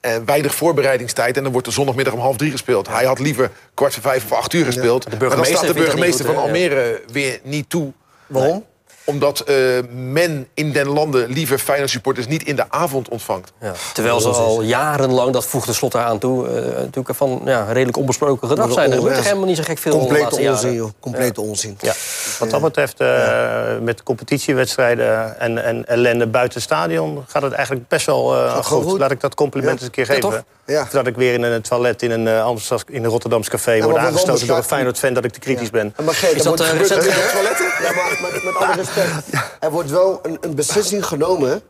Eh, weinig voorbereidingstijd en dan wordt er zondagmiddag om half drie gespeeld. Hij had liever kwart voor vijf of acht uur gespeeld. maar dan staat de burgemeester goed, van? Almere weer niet toe. Waarom? Omdat eh, men in den landen liever Feyenoord supporters niet in de avond ontvangt. Ja. Terwijl ze al jarenlang, dat voegde slot eraan toe... eh, natuurlijk van ja, redelijk onbesproken gedrag zijn. Er gebeurt er helemaal niet zo gek veel de Complete jaren. onzin, joh. Complete onzin. Ja. Wat dat betreft, eh, met competitiewedstrijden en, en ellende buiten het stadion... gaat het eigenlijk best wel eh, goed. goed. Laat ik dat compliment Ja. eens een keer Ja, geven. toch? Ja. Of dat ik weer in een toilet in een, eh, Amsterdam, in een Rotterdams café word maar wat aangestoten door een Feyenoord-fan... dat ik te kritisch ben. Ja, Maar Geert, Is dat, wordt eh, gebeurd- recent Ja, maar met, met alle respect. Er wordt wel een, een beslissing genomen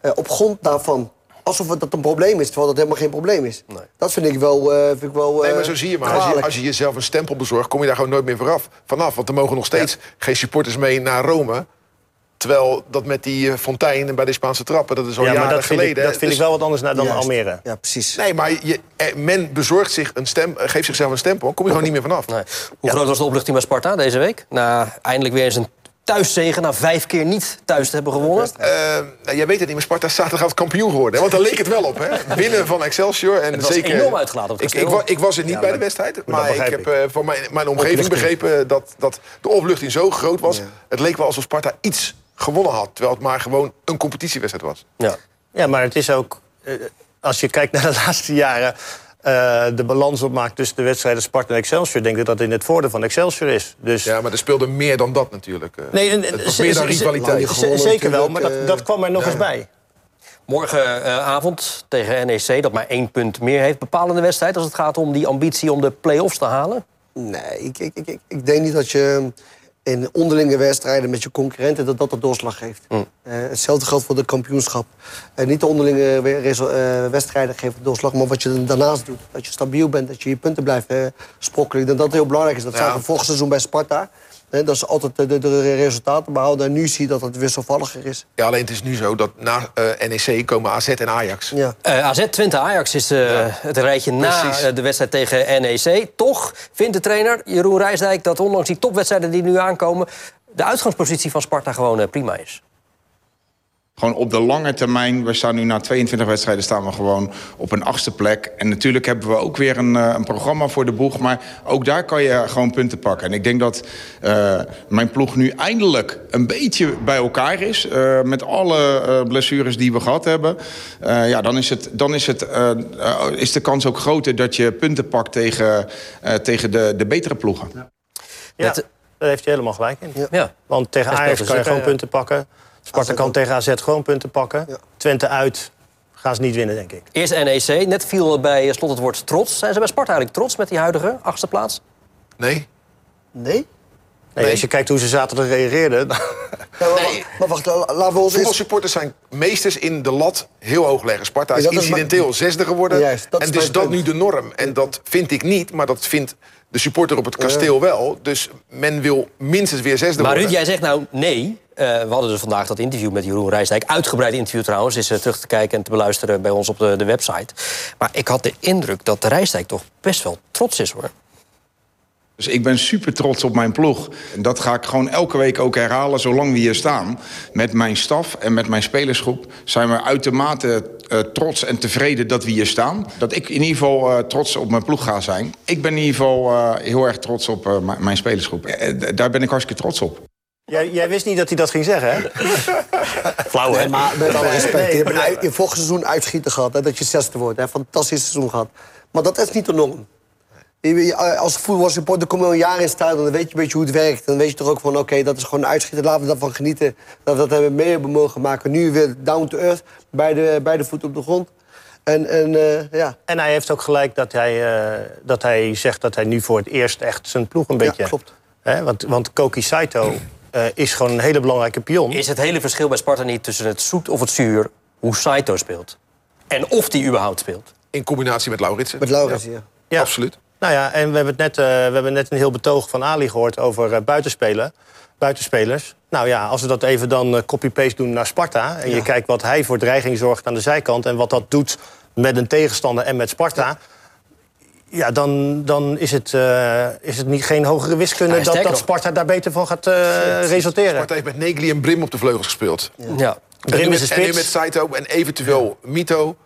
eh, op grond daarvan. Alsof het dat een probleem is, terwijl dat helemaal geen probleem is. Dat vind ik wel... eh, vind ik wel Nee, eh, maar zo zie je maar. Als je, als je jezelf een stempel bezorgt, kom je daar gewoon nooit meer vooraf, vanaf. Want er mogen nog steeds geen supporters mee naar Rome. Terwijl dat met die eh, fontein bij de Spaanse trappen, dat is al Ja, jaren maar dat vind, ik, geleden. dat vind Dus- ik wel wat anders naar dan Juist. Almere. Ja, precies. Nee, maar je, eh, men bezorgt zich een stem, eh, geeft zichzelf een stempel, kom je gewoon niet meer vanaf. Nee. Hoe groot was de opluchting bij Sparta deze week? Na eindelijk weer eens een thuiszegen na vijf keer niet thuis te hebben gewonnen. Nou, jij weet het niet, maar Sparta is zaterdagavond kampioen geworden. hè? Want daar leek het wel op, hè? Winnen van Excelsior. En Het was zeker, enorm uitgelaten op het ik, ik, kasteel. wa- ik was er niet Ja, bij maar- de wedstrijd. Maar ik heb eh, van mijn, mijn omgeving begrepen dat, dat de opluchting zo groot was. Het leek wel alsof Sparta iets gewonnen had. Terwijl het maar gewoon een competitiewedstrijd was. Ja. Ja, maar het is ook, eh, als je kijkt naar de laatste jaren... eh, de balans opmaakt tussen de wedstrijden Sparta en Excelsior... denk ik dat dat in het voordeel van Excelsior is. Dus, Ja, maar er speelde meer dan dat natuurlijk. eh. nee, en- het was meer dan rivaliteit. z- Gewonnen Zeker wel, maar dat, dat kwam er nog ja. eens bij. Morgenavond tegen NEC, dat maar één punt meer heeft. Bepalende wedstrijd als het gaat om die ambitie om de play-offs te halen. Nee, ik, ik, ik, ik- ik denk niet dat je in onderlinge wedstrijden met je concurrenten... dat dat de doorslag geeft. Mm. Eh, hetzelfde geldt voor de kampioenschap. Eh, niet de onderlinge eh, wedstrijden geven de doorslag... maar wat je daarnaast doet. Dat je stabiel bent, dat je je punten blijft sprokkelen. Dat dat heel belangrijk is. Dat Ja. zagen we vorig seizoen bij Sparta. Hè, dat ze altijd de, de, de resultaten behouden. En nu zie je dat het wisselvalliger is. Ja, alleen het is nu zo dat na eh, NEC komen AZ en Ajax. Ja. Eh, AZ Twente Ajax is eh, het rijtje na precies. de wedstrijd tegen NEC. Toch vindt de trainer Jeroen Rijsdijk dat ondanks die topwedstrijden die nu aankomen... de uitgangspositie van Sparta gewoon prima is. Gewoon op de lange termijn, we staan nu na 22 wedstrijden staan we gewoon op een achtste plek. En natuurlijk hebben we ook weer een, eh, een programma voor de boeg. Maar ook daar kan je gewoon punten pakken. En ik denk dat eh, mijn ploeg nu eindelijk een beetje bij elkaar is. eh, met alle eh, blessures die we gehad hebben. Eh, ja, dan is, het, dan is, het, is de kans ook groter dat je punten pakt tegen, eh, tegen de, de betere ploegen. Ja, Met- daar heeft hij helemaal gelijk in. Ja. Want tegen Ajax speelt kan je dus gewoon punten pakken. Sparta kan tegen AZ gewoon punten pakken. Ja. Twente uit gaan ze niet winnen, denk ik. Eerst NEC, net viel bij slot het woord trots. Zijn ze bij Sparta eigenlijk trots met die huidige achtste plaats? Nee? Nee? Nee, Als je kijkt hoe ze zaterdag reageerden... dan- Ja, maar, maar wacht, la- laten we ons eens... Voetbalsupporters zijn meesters in de lat heel hoog leggen. Sparta is incidenteel zesde geworden. Juist, dat is en dus dat punt. nu de norm. En dat vind ik niet, maar dat vindt de supporter op het kasteel wel. Dus men wil minstens weer zesde Maar worden. Ruud, jij zegt nou nee. Eh, we hadden dus vandaag dat interview met Jeroen Rijsdijk. Uitgebreid interview trouwens. Is eh, terug te kijken en te beluisteren bij ons op de, de website. Maar ik had de indruk dat de Rijsdijk toch best wel trots is hoor. Dus ik ben super trots op mijn ploeg. En dat ga ik gewoon elke week ook herhalen zolang we hier staan. Met mijn staf en met mijn spelersgroep zijn we uitermate eh, trots en tevreden dat we hier staan. Dat ik in ieder geval eh, trots op mijn ploeg ga zijn. Ik ben in ieder geval eh, heel erg trots op eh, mijn- spelersgroep. Daar ben ik hartstikke trots op. Jij, jij wist niet dat hij dat ging zeggen, hè? Flauw hè? Nee, maar met alle respect. je hebt een vorig seizoen uitschieten gehad. Hè, dat je zesde wordt. Hè, fantastisch seizoen gehad. Maar dat is niet de norm. Als voetbalsupporter kom je al een jaar in het stadion. Dan weet je een beetje hoe het werkt. Dan weet je toch ook van, oké, dat is gewoon een uitschieten. Laten we daarvan genieten. Dat we dat hebben mee hebben mogen maken. Nu weer down to earth. Bij de, bij de voet op de grond. En, en eh, ja, En hij heeft ook gelijk dat hij, eh, dat hij zegt dat hij nu voor het eerst echt zijn ploeg een beetje... ja, klopt. Hè? Want, want Koki Saito eh, is gewoon een hele belangrijke pion. Is het hele verschil bij Sparta niet tussen het zoet of het zuur hoe Saito speelt? En of die überhaupt speelt? In combinatie met Lauritsen. Met Laurens, ja. Ja. Absoluut. Nou ja, en we hebben, het net, eh, we hebben net een heel betoog van Ali gehoord over eh, buitenspelen. Buitenspelers. Nou ja, als we dat even dan eh, copy-paste doen naar Sparta... en je kijkt wat hij voor dreiging zorgt aan de zijkant... en wat dat doet met een tegenstander en met Sparta... Ja, dan, dan is het, eh, is het niet, geen hogere wiskunde... Ja, dat, dat. Sparta daar beter van gaat eh, resulteren. Sparta heeft met Negli en Brim op de vleugels gespeeld. Ja. En nu, Brim is met, de en nu spits. met Saito en eventueel Mito.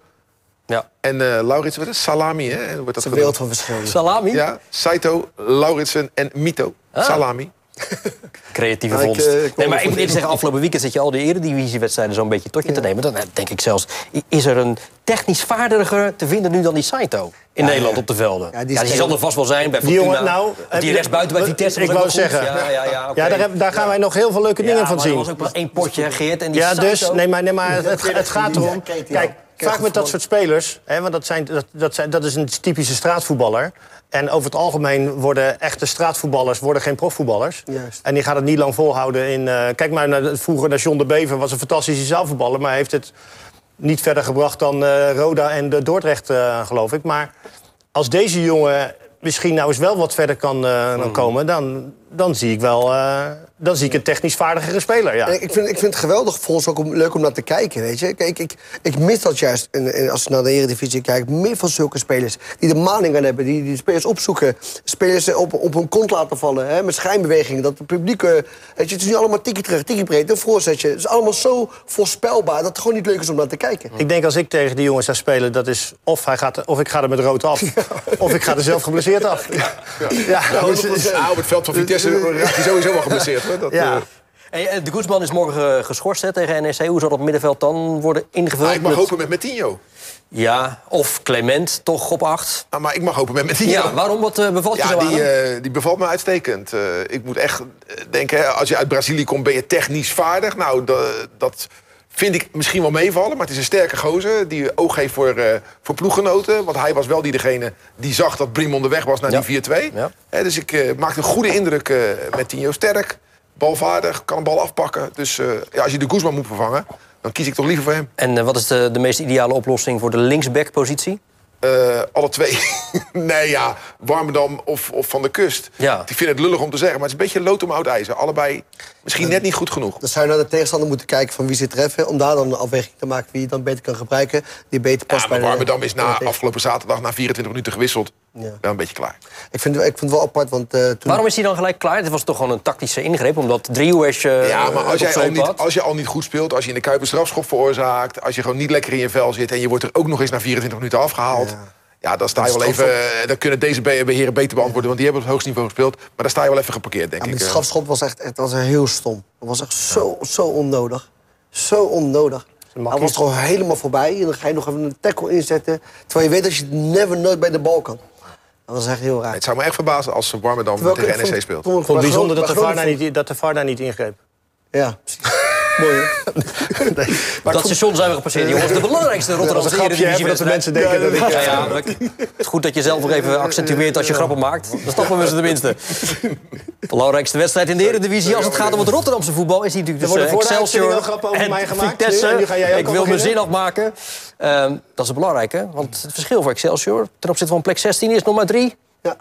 Ja. En eh Lauritsen, wat is het? Salami, hè? Wordt dat is een wereld van verschil. Salami? Ja, Saito, Lauritsen en Mito. Ah. Salami. Creatieve ik, vondst. eh, nee, maar ik moet eerlijk zeggen, afgelopen weekend zit je al die eredivisiewedstrijden zo'n beetje tot je te nemen. Dan eh, denk ik zelfs, is er een technisch vaardiger te vinden nu dan die Saito in Nederland op de velden? Ja, Ja, die, die zal er vast wel zijn bij Die Fortuna. jongen, nou, die rechtsbuiten bij Vitesse Ik wou zeggen. Ja, ja, ja, oké. Ja, daar, heb- daar gaan wij nog heel veel leuke dingen Ja, van maar zien. er was ook maar één potje, Geert. En die Ja, dus, Saito- nee, maar, nee, maar het, het, het gaat erom. Kijk, ja. Kijk, Kijk, vaak met dat soort spelers, hè, want dat, zijn, dat, dat, zijn, dat is een typische straatvoetballer. En over het algemeen worden echte straatvoetballers worden geen profvoetballers. Juist. En die gaat het niet lang volhouden. In, eh, kijk maar naar, vroeger naar John de Bever, was een fantastische zaalvoetballer, maar heeft het niet verder gebracht dan eh, Roda en de Dordrecht, eh, geloof ik. Maar als deze jongen misschien nou eens wel wat verder kan, eh, Hmm. dan komen, dan, dan zie ik wel dan zie ik een technisch vaardigere speler. Ja. Ik vind, ik vind het geweldig voor ons ook om, leuk om naar te kijken. Weet je? Kijk, ik, ik mis dat juist. En, en als je naar de Eredivisie kijkt, meer van zulke spelers. Die de maling aan hebben, die, die spelers opzoeken. Spelers op, op hun kont laten vallen. Hè, met schijnbewegingen. Dat het publiek. eh, weet je, het is nu allemaal tikkie terug, tikkie breed. Een voorzetje. Het is allemaal zo voorspelbaar dat het gewoon niet leuk is om naar te kijken. Ik denk als ik tegen die jongens zou spelen, dat is of, hij gaat, of ik ga er met rood af, of ik ga er zelf geblesseerd af. Ja, ja. dus- Ah, op het veld van Vitesse raakt hij sowieso wel geblesseerd. Hoor. Dat, ja. eh, Hey, eh, de Guzman is morgen eh, geschorst hè, tegen NEC. Hoe zal dat middenveld dan worden ingevuld? ah, ik mag Met- hopen met Metinho. Ja, of Clement toch op acht. Ah, maar ik mag hopen met Metinho. Ja, waarom? Wat bevalt je Ja, zo aan die, eh, die bevalt me uitstekend. Ik moet echt denken, hè, als je uit Brazilië komt, ben je technisch vaardig. Nou, da- dat vind ik misschien wel meevallen. Maar het is een sterke gozer die oog heeft voor, eh, voor ploeggenoten. Want hij was wel die degene die zag dat Brim onderweg was naar Ja. die 4-2. Ja. Hè, dus ik maakte een goede indruk eh, met Tino Sterk. Balvaardig, kan een bal afpakken. Dus eh, ja, als je de Guzman moet vervangen, dan kies ik toch liever voor hem. En eh, wat is de, de meest ideale oplossing voor de linksback-positie? Eh, alle twee. nee, ja, Warmerdam of, of Van de Kust. Ja. Ik vind het lullig om te zeggen, maar het is een beetje lood om oud ijzer. Allebei misschien net niet goed genoeg. Dan zou je naar de tegenstander moeten kijken van wie ze treffen. Om daar dan een afweging te maken wie je dan beter kan gebruiken. Die beter past Ja, bij maar de- Warmerdam is bij na afgelopen zaterdag na 24 minuten gewisseld. Ja. Wel een beetje klaar. Ik vind, ik vind het wel apart, want eh, toen... Waarom is hij dan gelijk klaar? Dit was toch gewoon een tactische ingreep, omdat Driehuis uh, ja, maar als, jij al niet, als je al niet goed speelt, als je in de Kuip een strafschop veroorzaakt... als je gewoon niet lekker in je vel zit en je wordt er ook nog eens na 24 minuten afgehaald... Ja. dan sta je wel even... eh, Dan kunnen deze be- beheren beter beantwoorden, want die hebben op het hoogste niveau gespeeld. Maar daar sta je wel even geparkeerd, denk Ja, ik. die strafschop was echt, echt was heel stom. Dat was echt zo, zo onnodig. Zo onnodig. Hij was gewoon helemaal voorbij. En dan ga je nog even een tackle inzetten. Terwijl je weet dat je never nooit bij de bal kan. Dat was echt heel raar. Het zou me echt verbazen als Warmerdam Terwijl ik- tegen NEC speelt. vond Ik vond het bijzonder dat de, bij VAR daar Groningen niet, dat de VAR daar niet ingreep. Ja, precies. Mooi, hè? dat station zijn we gepasseerd, jongens. De belangrijkste Dat Rotterdamse hè, voordat de mensen denken dat ik... Ja, ja, maar het is goed dat je zelf nog even accentueert als je grappen maakt. Dan snappen we ze tenminste. De belangrijkste wedstrijd in de Eredivisie als het gaat om het Rotterdamse voetbal... is die natuurlijk uitzending Excelsior grappen over en mij gemaakt, Vitesse. nu ga jij ook Ik wil mijn zin afmaken. Ehm, dat is het belangrijke, want het verschil voor Excelsior... ten opzichte van plek 16 is nog maar drie. Ja.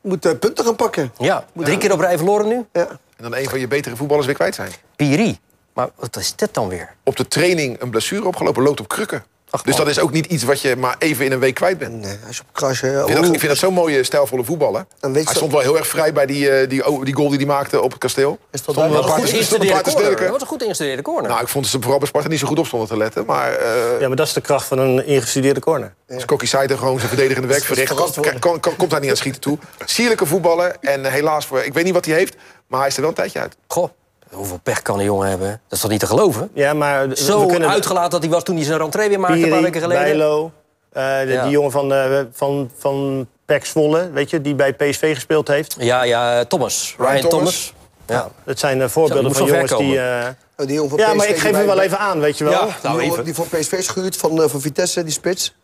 Moet eh, punten gaan pakken. Ja, drie keer op rij verloren nu. Ja. En dan een van je betere voetballers weer kwijt zijn. Piri. Maar wat is dit dan weer? Op de training een blessure opgelopen, loopt op krukken. Ach, dus dat is ook niet iets wat je maar even in een week kwijt bent. Nee, als je op. Ik vind, dat, ik vind dat zo'n mooie, stijlvolle voetballer. Hij stond wel heel erg vrij bij die, eh, die, oh, die goal die hij maakte op het kasteel. Is dat een goed corner. Dat was een goed geïnstalleerde corner. Nou, ik vond ze vooral bij Sparta niet zo goed op stonden te letten. Maar eh Ja, maar dat is de kracht van een ingestudeerde corner. als Kokkie Saiter gewoon zijn verdedigende werk verricht... komt hij niet aan het schieten toe. Sierlijke voetballer. En helaas, voor, ik weet niet wat hij heeft... maar hij is er wel een tijdje uit. Goh, hoeveel pech kan een jongen hebben? Dat is toch niet te geloven? Ja, maar we Zo kunnen uitgelaten dat hij was toen hij zijn rentree weer maakte een paar Piri, weken geleden. Bijlo, eh, de- Ja. die jongen van, eh van, van Pek Zwolle, weet je, die bij PSV gespeeld heeft. Ja, ja, Thomas. Ryan, Ryan Thomas. Thomas. Ja. Dat zijn eh, voorbeelden van jongens die... eh, Oh, die jongen van ja, PSV maar ik die geef hem wel bij- even aan, weet je wel. Ja. Die Nou, jongen even. die van PSV is gehuurd van, eh, van Vitesse, die spits.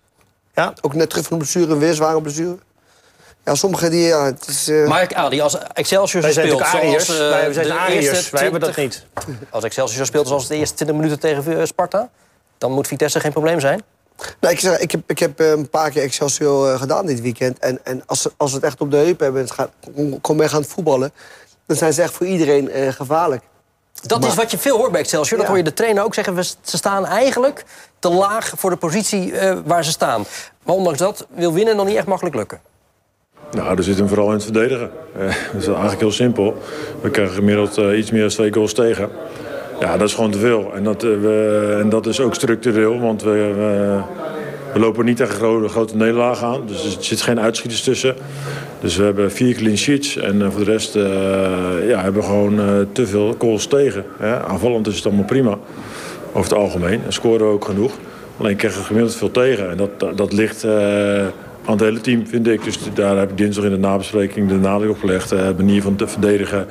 Ja. Ook net terug van een blessure, een weer zware blessure. Ja, sommigen die... Ja, het is, eh, Maar Ali, als Excelsior Wij zijn speelt Ariërs. zoals... eh, wij zijn de Ariërs. eerste Wij hebben dat 20 niet. Als Excelsior speelt zoals de eerste 20 minuten tegen eh, Sparta... dan moet Vitesse geen probleem zijn. Nou, ik, zeg, ik heb, ik heb eh, een paar keer Excelsior eh, gedaan dit weekend. En, en als, ze, als ze het echt op de heup hebben en het gaat, kom mee gaan voetballen... dan zijn ze echt voor iedereen eh, gevaarlijk. Dat is wat je veel hoort bij Excelsior. Dat Ja. hoor je de trainer ook zeggen. We, ze staan eigenlijk te laag voor de positie eh, waar ze staan. Maar ondanks dat wil winnen nog niet echt makkelijk lukken. Nou, dat zit hem vooral in het verdedigen. Eh, dat is eigenlijk heel simpel. We krijgen gemiddeld eh, iets meer dan twee goals tegen. Ja, dat is gewoon te veel. En dat, eh, we, en dat is ook structureel, want we, we, lopen niet tegen grote, grote nederlagen aan. Dus er zit geen uitschieters tussen. Dus we hebben vier clean sheets. En voor de rest ja, hebben we gewoon te veel goals tegen. Aanvallend is het allemaal prima, over het algemeen. En scoren we ook genoeg. Alleen krijgen we gemiddeld veel tegen. En dat, dat, ligt aan het hele team, vind ik. Dus daar heb ik dinsdag in de nabespreking de nadruk op gelegd. eh, De manier van te verdedigen.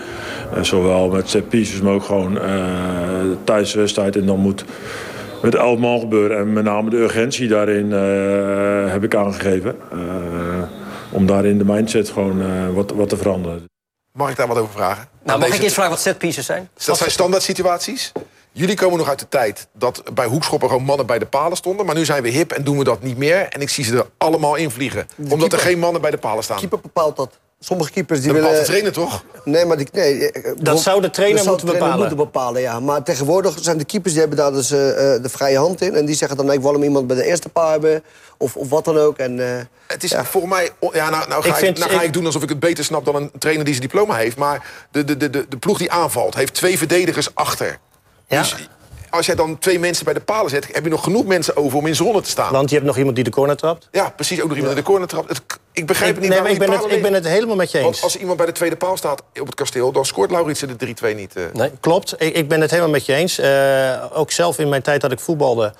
Eh, zowel met set pieces, maar ook gewoon eh tijdens de wedstrijd. En dan moet met elf man gebeuren. En met name de urgentie daarin eh, heb ik aangegeven. Eh, om daarin de mindset gewoon eh, wat, wat te veranderen. Mag ik daar wat over vragen? Nou, mag Deze- ik eerst vragen wat setpieces zijn? Dat zijn standaard situaties. Jullie komen nog uit de tijd dat bij hoekschoppen gewoon mannen bij de palen stonden. Maar nu zijn we hip en doen we dat niet meer. En ik zie ze er allemaal in vliegen. Omdat er geen mannen bij de palen staan. Keeper bepaalt dat. Sommige keepers die Dat bepaalt willen... de trainer toch? Nee, maar die, nee, eh, Dat zou de trainer dat zou moeten bepalen. moeten bepalen, ja. Maar tegenwoordig zijn de keepers die hebben daar dus eh, eh, de vrije hand in. En die zeggen dan, nee, ik wil hem iemand bij de eerste paar hebben. Of, of wat dan ook. En, eh, Het is voor mij... Ja, nou, nou, ga, Ik ik, vind- nou ga ik- ik doen alsof ik het beter snap dan een trainer die zijn diploma heeft. Maar de, de, de, de, de ploeg die aanvalt heeft twee verdedigers achter. Ja. Dus als jij dan twee mensen bij de palen zet... heb je nog genoeg mensen over om in zone te staan. Want je hebt nog iemand die de corner trapt. Ja, precies. Ook nog iemand in de corner trapt. Het- Ik begrijp Ik, het niet nee, maar ik, ben die het, ik ben het helemaal met je Want eens. als iemand bij de tweede paal staat op het kasteel... dan scoort Lauritsen de 3-2 niet. eh. Nee. Klopt, ik, ik ben het helemaal met je eens. Eh, ook zelf in mijn tijd dat ik voetbalde...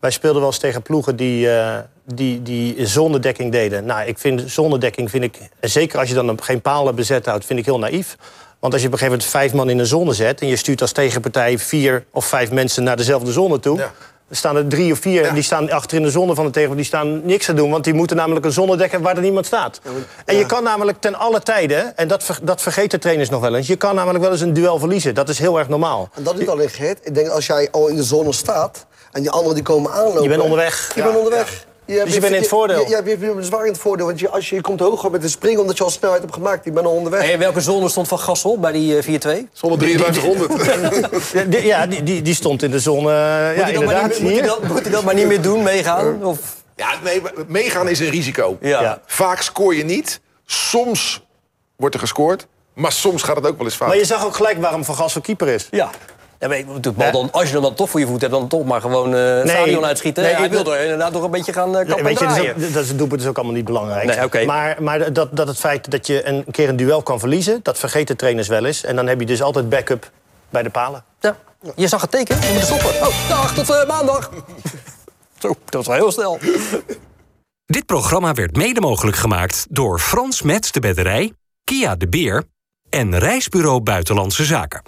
wij speelden wel eens tegen ploegen die, eh die, die zonnedekking deden. Nou, ik vind zonnedekking, vind ik, zeker als je dan geen palen bezet houdt... vind ik heel naïef. Want als je op een gegeven moment vijf man in een zone zet... en je stuurt als tegenpartij vier of vijf mensen naar dezelfde zone toe... Ja. Er staan er drie of vier, Ja. die staan achter in de zone van de tegenpartij. Die staan niks te doen, want die moeten namelijk een zone dekken waar er niemand staat. En je kan namelijk ten alle tijden, en dat, ver- dat vergeten trainers nog wel eens... je kan namelijk wel eens een duel verliezen. Dat is heel erg normaal. en dat is al in Geert. Ik denk als jij al in de zone staat... en die anderen die komen aanlopen... Je bent onderweg. Je bent onderweg. Dus je bent in het voordeel. Je, ja, je bent zwaar in het voordeel. Want je, als je, je komt hoger met de springen omdat je al snelheid hebt gemaakt. Je bent al onderweg. En welke zone stond van Gassel bij die eh, 4-2? Zonder 5300. Ja, die, ja, die, die, die stond in de zone. ja, Moet hij dat maar inderdaad. niet- moet hij hier. dat- Moet hij dat maar niet meer doen, meegaan? Of... Ja, nee, meegaan is een risico. Ja. Ja. Vaak scoor je niet. Soms wordt er gescoord. Maar soms gaat het ook wel eens fout. Maar je zag ook gelijk waarom Van Gassel keeper is. Ja. Ja, maar dan, als je hem dan toch voor je voet hebt, dan toch maar gewoon eh het Nee, stadion uitschieten. nee, hij ik- wil er inderdaad nog een beetje gaan uh, weet je, dat is, ook, dat is, het doelpunt is ook allemaal niet belangrijk. Nee. Maar, maar dat, dat het feit dat je een keer een duel kan verliezen... dat vergeten trainers wel eens. En dan heb je dus altijd backup bij de palen. Ja. Je zag het teken, we moeten stoppen. Oh, dag, tot eh, maandag. Zo, dat was wel heel snel. Dit programma werd mede mogelijk gemaakt door Frans Metz de Bedderij, Kia de Beer en Reisbureau Buitenlandse Zaken.